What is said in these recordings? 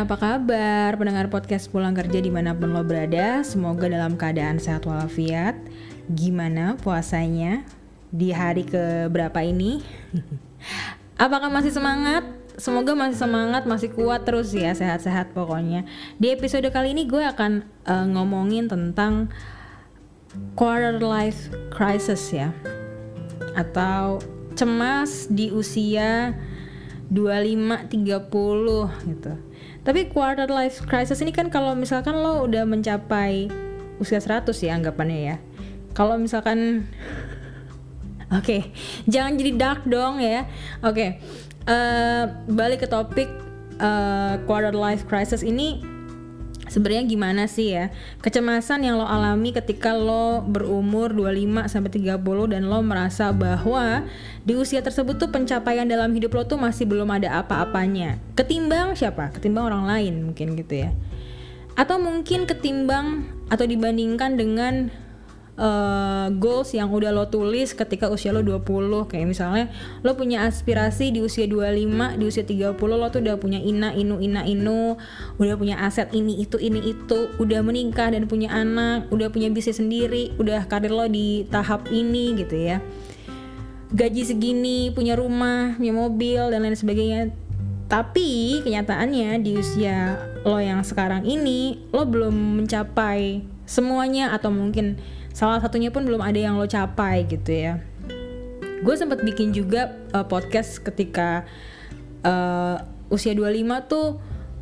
apa kabar pendengar podcast pulang kerja di mana pun lo berada Semoga dalam keadaan sehat walafiat Gimana puasanya di hari ke berapa ini? Apakah masih semangat? Semoga masih semangat, masih kuat terus ya, sehat-sehat pokoknya Di episode kali ini gue akan uh, ngomongin tentang quarter life crisis ya Atau cemas di usia 25 30 gitu. Tapi quarter life crisis ini kan kalau misalkan lo udah mencapai usia 100 ya anggapannya ya. Kalau misalkan Oke, okay, jangan jadi dark dong ya. Oke. Okay. Uh, eh, balik ke topik uh, quarter life crisis ini sebenarnya gimana sih ya? Kecemasan yang lo alami ketika lo berumur 25 sampai 30 dan lo merasa bahwa di usia tersebut tuh pencapaian dalam hidup lo tuh masih belum ada apa-apanya. Ketimbang siapa? Ketimbang orang lain mungkin gitu ya. Atau mungkin ketimbang atau dibandingkan dengan uh, goals yang udah lo tulis ketika usia lo 20 kayak misalnya lo punya aspirasi di usia 25 di usia 30 lo tuh udah punya ina inu ina inu. Udah punya aset ini itu ini itu. Udah menikah dan punya anak udah punya bisnis sendiri udah karir lo di tahap ini gitu ya. Gaji segini punya rumah punya mobil dan lain sebagainya. Tapi kenyataannya di usia lo yang sekarang ini lo belum mencapai semuanya atau mungkin salah satunya pun belum ada yang lo capai gitu ya. Gue sempat bikin juga uh, podcast ketika uh, usia 25 tuh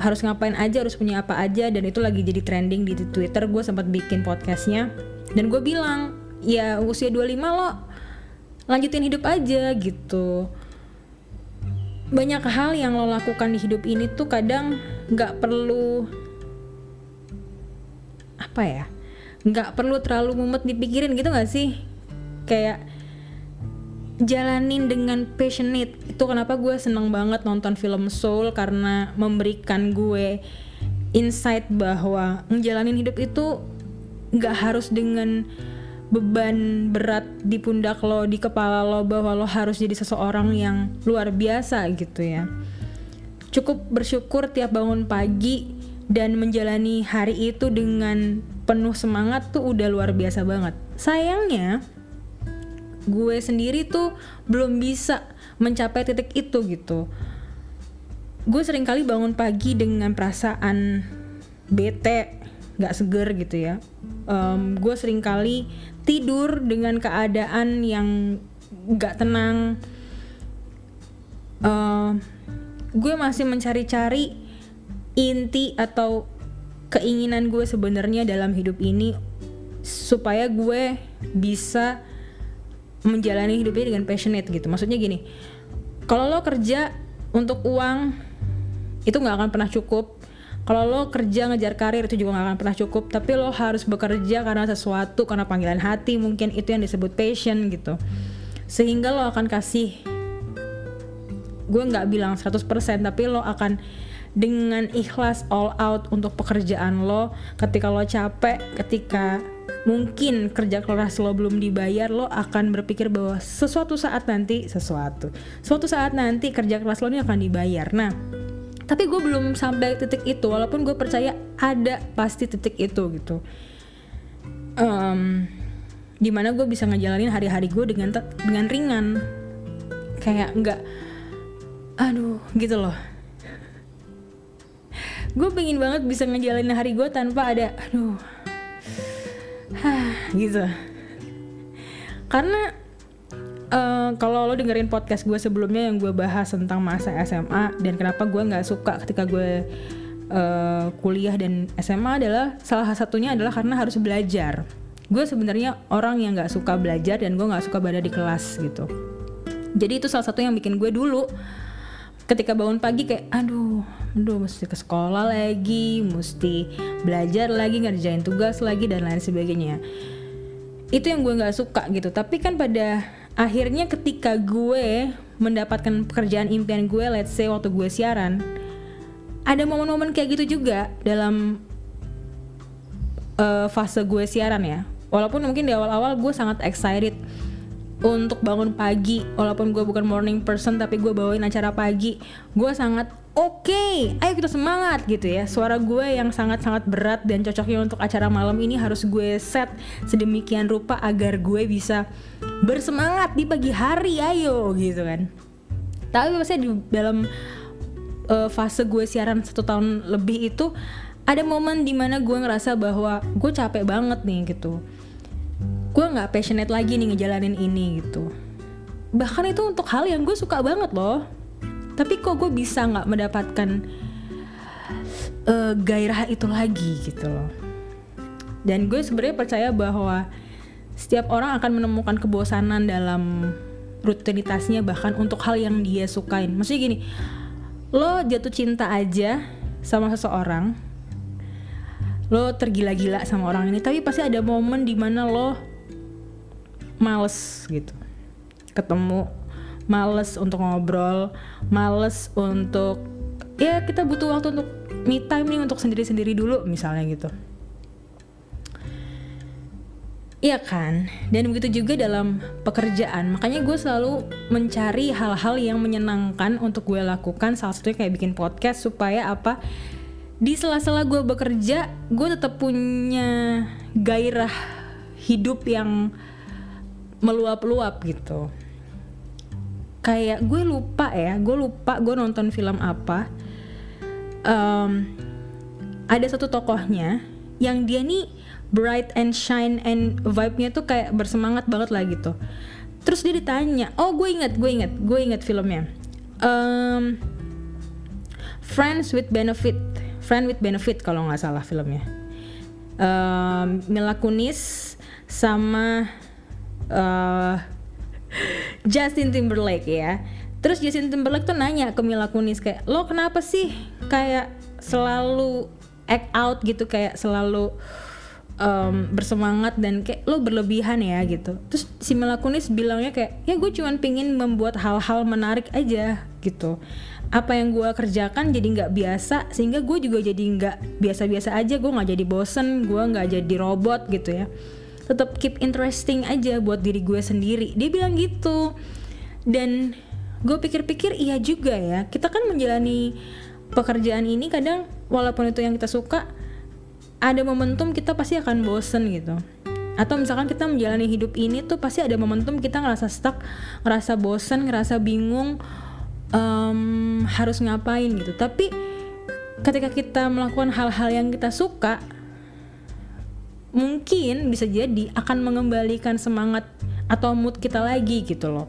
harus ngapain aja harus punya apa aja dan itu lagi jadi trending di Twitter. Gue sempat bikin podcastnya dan gue bilang ya usia 25 lo lanjutin hidup aja gitu. Banyak hal yang lo lakukan di hidup ini tuh kadang nggak perlu apa ya nggak perlu terlalu mumet dipikirin gitu gak sih? Kayak jalanin dengan passionate. Itu kenapa gue seneng banget nonton film Soul karena memberikan gue insight bahwa ngejalanin hidup itu nggak harus dengan beban berat di pundak lo di kepala lo bahwa lo harus jadi seseorang yang luar biasa gitu ya. Cukup bersyukur tiap bangun pagi dan menjalani hari itu dengan penuh semangat tuh udah luar biasa banget. Sayangnya gue sendiri tuh belum bisa mencapai titik itu gitu. Gue sering kali bangun pagi dengan perasaan bete, gak seger gitu ya. Um, gue sering kali tidur dengan keadaan yang gak tenang. Uh, gue masih mencari-cari inti atau keinginan gue sebenarnya dalam hidup ini supaya gue bisa menjalani hidupnya dengan passionate gitu. Maksudnya gini kalau lo kerja untuk uang itu nggak akan pernah cukup. Kalau lo kerja ngejar karir itu juga nggak akan pernah cukup. Tapi lo harus bekerja karena sesuatu karena panggilan hati mungkin itu yang disebut passion gitu. Sehingga lo akan kasih gue nggak bilang 100% tapi lo akan dengan ikhlas all out untuk pekerjaan lo ketika lo capek ketika mungkin kerja keras lo belum dibayar lo akan berpikir bahwa sesuatu saat nanti sesuatu suatu saat nanti kerja keras lo ini akan dibayar. Nah tapi gue belum sampai titik itu walaupun gue percaya ada pasti titik itu gitu. Um, di mana gue bisa ngejalanin hari-hari gue dengan dengan ringan. Kayak nggak aduh gitu loh gue pengen banget bisa ngejalanin hari gue tanpa ada aduh. Gitu. Karena uh, kalau lo dengerin podcast gue sebelumnya yang gue bahas tentang masa SMA dan kenapa gue nggak suka ketika gue uh, kuliah dan SMA adalah salah satunya adalah karena harus belajar. Gue sebenarnya orang yang nggak suka belajar dan gue nggak suka berada di kelas gitu. Jadi itu salah satu yang bikin gue dulu ketika bangun pagi kayak aduh aduh mesti ke sekolah lagi mesti belajar lagi ngerjain tugas lagi dan lain sebagainya. Itu yang gue nggak suka gitu. Tapi kan pada akhirnya ketika gue mendapatkan pekerjaan impian gue let's say waktu gue siaran ada momen-momen kayak gitu juga dalam uh, fase gue siaran ya. Walaupun mungkin di awal-awal gue sangat excited untuk bangun pagi walaupun gue bukan morning person tapi gue bawain acara pagi gue sangat oke. Okay, ayo kita semangat gitu ya. Suara gue yang sangat-sangat berat dan cocoknya untuk acara malam ini harus gue set sedemikian rupa agar gue bisa bersemangat di pagi hari ayo gitu kan. Tapi maksudnya di dalam uh, fase gue siaran satu tahun lebih itu ada momen di mana gue ngerasa bahwa gue capek banget nih gitu gue nggak passionate lagi nih ngejalanin ini gitu. Bahkan itu untuk hal yang gue suka banget loh. Tapi kok gue bisa nggak mendapatkan uh, gairah itu lagi gitu loh. Dan gue sebenarnya percaya bahwa setiap orang akan menemukan kebosanan dalam rutinitasnya bahkan untuk hal yang dia sukain. Maksudnya gini lo jatuh cinta aja sama seseorang lo tergila-gila sama orang ini tapi pasti ada momen di mana lo males gitu ketemu males untuk ngobrol, males untuk ya kita butuh waktu untuk me time nih untuk sendiri-sendiri dulu misalnya gitu. Iya kan, dan begitu juga dalam pekerjaan. Makanya gue selalu mencari hal-hal yang menyenangkan untuk gue lakukan. Salah satunya kayak bikin podcast supaya apa? Di sela-sela gue bekerja, gue tetap punya gairah hidup yang meluap-luap gitu. Kayak gue lupa ya gue lupa gue nonton film apa. Um, ada satu tokohnya yang dia nih bright and shine and vibe-nya tuh kayak bersemangat banget lah gitu. Terus dia ditanya oh gue inget gue inget gue inget filmnya. Um, Friends with Benefit Friend with Benefit kalau nggak salah filmnya. Um, Mila Kunis sama uh, Justin Timberlake ya. Terus Justin Timberlake tuh nanya ke Mila Kunis kayak lo kenapa sih kayak selalu act out gitu kayak selalu um, bersemangat dan kayak lo berlebihan ya gitu. Terus si Mila Kunis bilangnya kayak ya gue cuman pingin membuat hal-hal menarik aja gitu. Apa yang gue kerjakan jadi nggak biasa sehingga gue juga jadi nggak biasa-biasa aja gue nggak jadi bosen gue nggak jadi robot gitu ya tetap keep interesting aja buat diri gue sendiri. Dia bilang gitu. Dan gue pikir-pikir iya juga ya. Kita kan menjalani pekerjaan ini kadang walaupun itu yang kita suka ada momentum kita pasti akan bosen gitu. Atau misalkan kita menjalani hidup ini tuh pasti ada momentum kita ngerasa stuck ngerasa bosen ngerasa bingung um, harus ngapain gitu. Tapi ketika kita melakukan hal-hal yang kita suka mungkin bisa jadi akan mengembalikan semangat atau mood kita lagi gitu loh.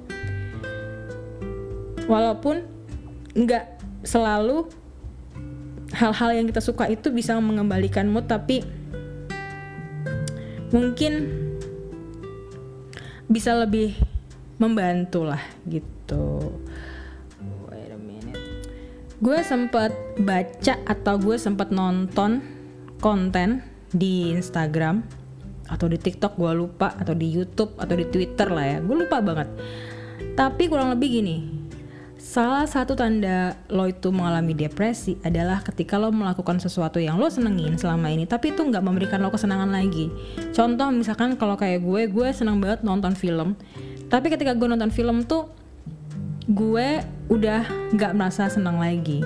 Walaupun nggak selalu hal-hal yang kita suka itu bisa mengembalikan mood tapi mungkin bisa lebih membantu lah gitu. Gue sempat baca atau gue sempat nonton konten di Instagram atau di TikTok gue lupa atau di YouTube atau di Twitter lah ya. Gue lupa banget. Tapi kurang lebih gini salah satu tanda lo itu mengalami depresi adalah ketika lo melakukan sesuatu yang lo senengin selama ini tapi itu nggak memberikan lo kesenangan lagi. Contoh misalkan kalau kayak gue gue seneng banget nonton film tapi ketika gue nonton film tuh gue udah nggak merasa senang lagi.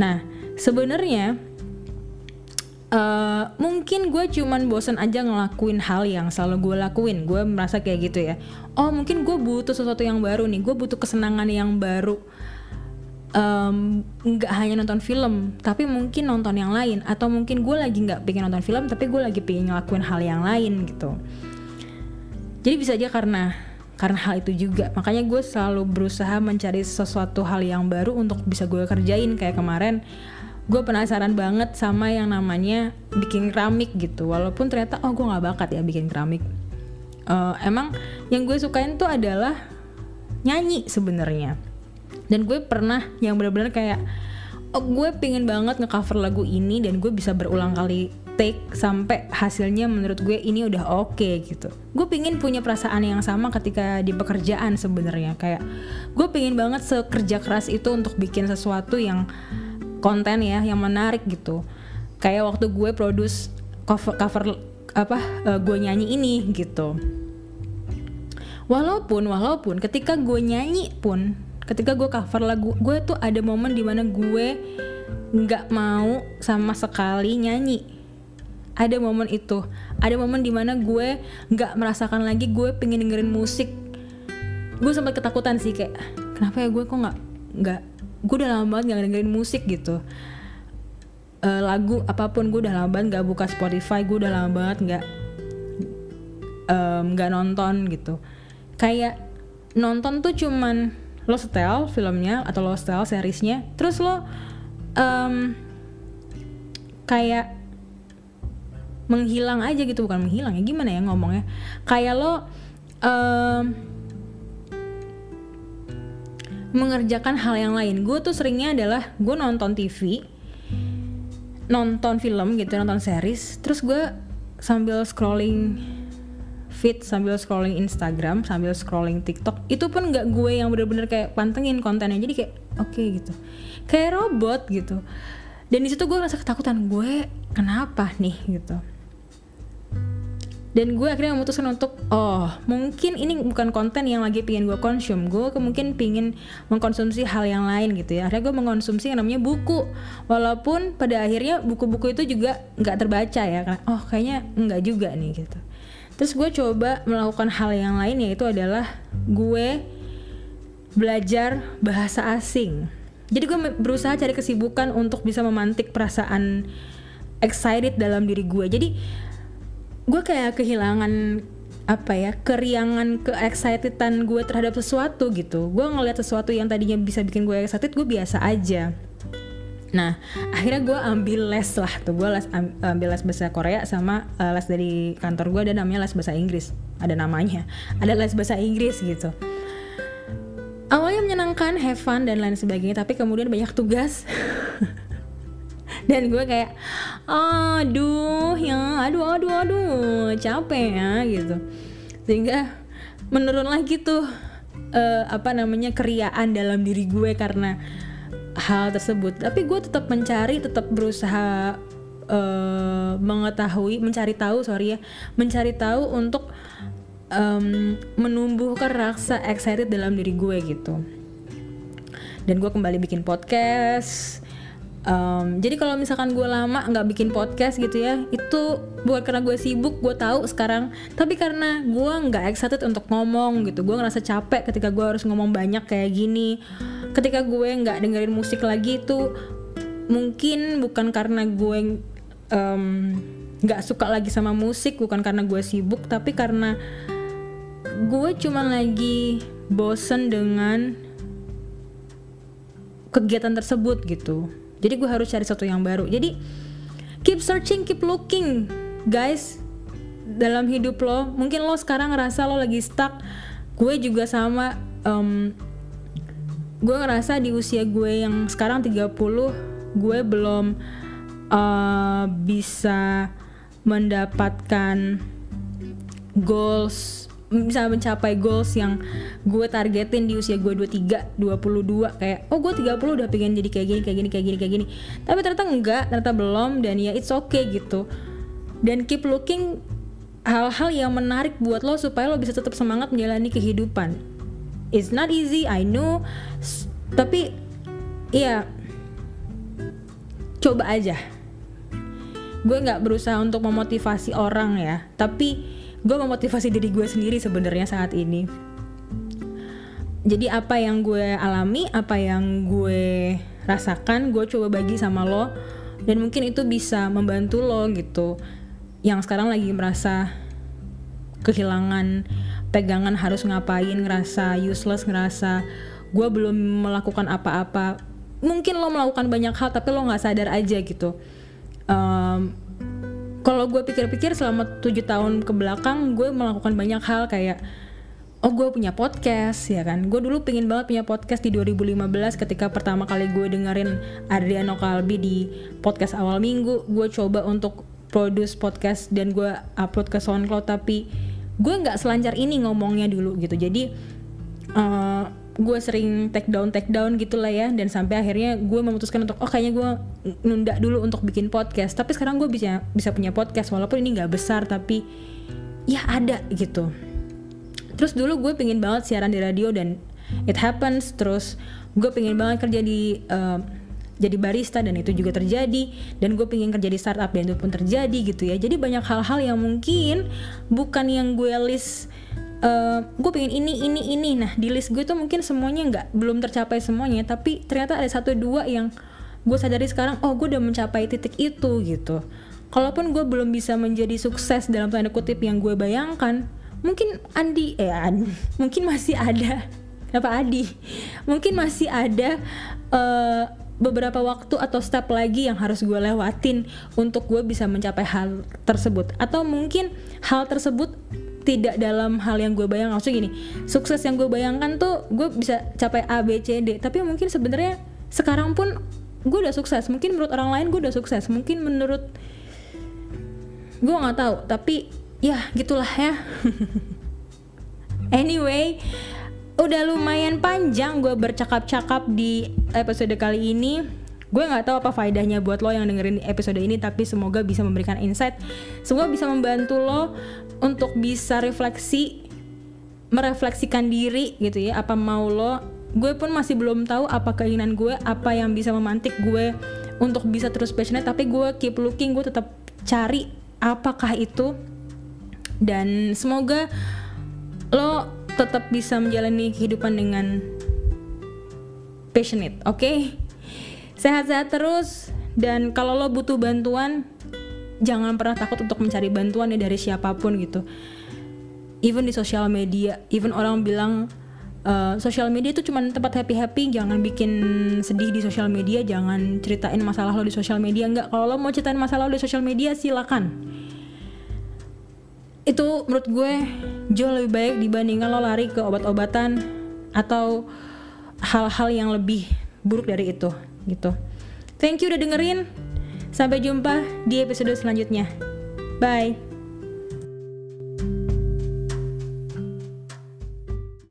Nah sebenarnya uh, mungkin gue cuman bosan aja ngelakuin hal yang selalu gue lakuin. Gue merasa kayak gitu ya. Oh mungkin gue butuh sesuatu yang baru nih. Gue butuh kesenangan yang baru. Nggak um, hanya nonton film tapi mungkin nonton yang lain. Atau mungkin gue lagi nggak pengen nonton film tapi gue lagi pengen ngelakuin hal yang lain gitu. Jadi bisa aja karena karena hal itu juga. Makanya gue selalu berusaha mencari sesuatu hal yang baru untuk bisa gue kerjain. Kayak kemarin gue penasaran banget sama yang namanya bikin keramik gitu. Walaupun ternyata oh gue nggak bakat ya bikin keramik. Uh, emang yang gue sukain tuh adalah nyanyi sebenarnya. Dan gue pernah yang benar-benar kayak oh, gue pengen banget ngecover lagu ini dan gue bisa berulang kali take sampai hasilnya menurut gue ini udah oke okay, gitu. Gue pengen punya perasaan yang sama ketika di pekerjaan sebenarnya. Kayak gue pengen banget sekerja keras itu untuk bikin sesuatu yang konten ya yang menarik gitu. Kayak waktu gue produce cover cover apa uh, gue nyanyi ini gitu. Walaupun walaupun ketika gue nyanyi pun ketika gue cover lagu gue tuh ada momen di mana gue nggak mau sama sekali nyanyi. Ada momen itu. Ada momen di mana gue nggak merasakan lagi gue pengen dengerin musik. Gue sempat ketakutan sih kayak kenapa ya gue kok nggak nggak gue udah lama banget nggak dengerin musik gitu. Uh, lagu apa pun gue udah lama banget nggak buka Spotify gue udah lama banget nggak nggak um, nonton gitu. Kayak nonton tuh cuman lo setel filmnya atau lo setel seriesnya terus lo um, kayak menghilang aja gitu. Bukan menghilang ya gimana ya ngomongnya? Kayak lo um, mengerjakan hal yang lain. Gue tuh seringnya adalah gue nonton TV nonton film gitu nonton series. Terus gue sambil scrolling feed sambil scrolling Instagram sambil scrolling TikTok itu pun nggak gue yang bener-bener kayak pantengin kontennya. Jadi kayak oke okay, gitu. Kayak robot gitu. Dan di situ gue rasa ketakutan gue kenapa nih? gitu dan gue akhirnya memutuskan untuk oh mungkin ini bukan konten yang lagi pingin gue konsum. Gue mungkin pingin mengkonsumsi hal yang lain gitu ya. Akhirnya gue mengkonsumsi yang namanya buku. Walaupun pada akhirnya buku-buku itu juga nggak terbaca ya. Karena oh kayaknya nggak juga nih gitu. Terus gue coba melakukan hal yang lain yaitu adalah gue belajar bahasa asing. Jadi gue berusaha cari kesibukan untuk bisa memantik perasaan excited dalam diri gue. Jadi gue kayak kehilangan apa ya keriangan ke excitedan gue terhadap sesuatu gitu. Gue ngeliat sesuatu yang tadinya bisa bikin gue excited gue biasa aja. Nah, akhirnya gue ambil les lah tuh, gue les ambil les bahasa Korea sama uh, les dari kantor gue ada namanya les bahasa Inggris, ada namanya, ada les bahasa Inggris gitu. Awalnya menyenangkan, have fun dan lain sebagainya, tapi kemudian banyak tugas. dan gue kayak, aduh ya, aduh aduh aduh, capek ya gitu. Sehingga menurun lagi tuh uh, apa namanya keriaan dalam diri gue karena hal tersebut tapi gue tetap mencari tetap berusaha uh, mengetahui mencari tahu sorry ya mencari tahu untuk um, menumbuhkan rasa excited dalam diri gue gitu dan gue kembali bikin podcast um, jadi kalau misalkan gue lama nggak bikin podcast gitu ya itu bukan karena gue sibuk gue tahu sekarang. Tapi karena gue nggak excited untuk ngomong gitu gue ngerasa capek ketika gue harus ngomong banyak kayak gini. Ketika gue nggak dengerin musik lagi itu mungkin bukan karena gue nggak um, suka lagi sama musik bukan karena gue sibuk tapi karena gue cuma lagi bosen dengan kegiatan tersebut gitu jadi gue harus cari sesuatu yang baru. Jadi keep searching keep looking guys dalam hidup lo. Mungkin lo sekarang ngerasa lo lagi stuck. Gue juga sama um, gue ngerasa di usia gue yang sekarang 30 gue belum uh, bisa mendapatkan goals bisa mencapai goals yang gue targetin di usia gue 23, 22 kayak oh gue 30 udah pengen jadi kayak gini kayak gini kayak gini kayak gini. Tapi ternyata enggak ternyata belum dan ya it's okay gitu. Dan keep looking hal-hal yang menarik buat lo supaya lo bisa tetap semangat menjalani kehidupan. It's not easy I know. Tapi ya coba aja. Gue nggak berusaha untuk memotivasi orang ya tapi gue memotivasi diri gue sendiri sebenarnya saat ini. Jadi apa yang gue alami apa yang gue rasakan gue coba bagi sama lo. Dan mungkin itu bisa membantu lo gitu. Yang sekarang lagi merasa kehilangan pegangan harus ngapain ngerasa useless ngerasa gue belum melakukan apa-apa. Mungkin lo melakukan banyak hal tapi lo nggak sadar aja gitu. Um, kalau gue pikir-pikir selama tujuh tahun ke belakang gue melakukan banyak hal kayak oh gue punya podcast ya kan? Gue dulu pengen banget punya podcast di 2015 ketika pertama kali gue dengerin Adriano Kalbi di podcast awal minggu. Gue coba untuk produce podcast dan gue upload ke SoundCloud tapi gue nggak selancar ini ngomongnya dulu gitu. Jadi uh, gue sering take down take down gitulah ya. Dan sampai akhirnya gue memutuskan untuk oh kayaknya gue nunda dulu untuk bikin podcast. Tapi sekarang gue bisa bisa punya podcast walaupun ini nggak besar tapi ya ada gitu. Terus dulu gue pengen banget siaran di radio dan it happens. Terus gue pengen banget kerja di uh, jadi barista dan itu juga terjadi. Dan gue pengen kerja di startup dan itu pun terjadi gitu ya. Jadi banyak hal-hal yang mungkin bukan yang gue list uh, gue pengen ini ini ini. Nah di list gue tuh mungkin semuanya nggak belum tercapai semuanya tapi ternyata ada satu dua yang gue sadari sekarang oh gue udah mencapai titik itu gitu. Kalaupun gue belum bisa menjadi sukses dalam tanda kutip yang gue bayangkan mungkin Andi eh Andi, mungkin masih ada apa Adi? Mungkin masih ada uh, beberapa waktu atau step lagi yang harus gue lewatin untuk gue bisa mencapai hal tersebut. Atau mungkin hal tersebut tidak dalam hal yang gue bayangkan. Maksudnya gini sukses yang gue bayangkan tuh gue bisa capai A B C D. Tapi mungkin sebenarnya sekarang pun gue udah sukses. Mungkin menurut orang lain gue udah sukses. Mungkin menurut gue nggak tahu. Tapi ya gitulah ya. Anyway udah lumayan panjang gue bercakap-cakap di episode kali ini. Gue nggak tahu apa faedahnya buat lo yang dengerin episode ini tapi semoga bisa memberikan insight. Semoga bisa membantu lo untuk bisa refleksi merefleksikan diri gitu ya apa mau lo gue pun masih belum tahu apa keinginan gue apa yang bisa memantik gue untuk bisa terus passionate tapi gue keep looking gue tetap cari apakah itu dan semoga lo tetap bisa menjalani kehidupan dengan passionate, oke? Okay? Sehat-sehat terus dan kalau lo butuh bantuan jangan pernah takut untuk mencari bantuan ya dari siapa pun gitu. Even di sosial media, even orang bilang uh, sosial media itu cuma tempat happy happy jangan bikin sedih di sosial media jangan ceritain masalah lo di sosial media enggak kalau lo mau ceritain masalah lo di sosial media silakan itu menurut gue jauh lebih baik dibandingkan lo lari ke obat-obatan atau hal-hal yang lebih buruk dari itu gitu. Thank you udah dengerin. Sampai jumpa di episode selanjutnya. Bye.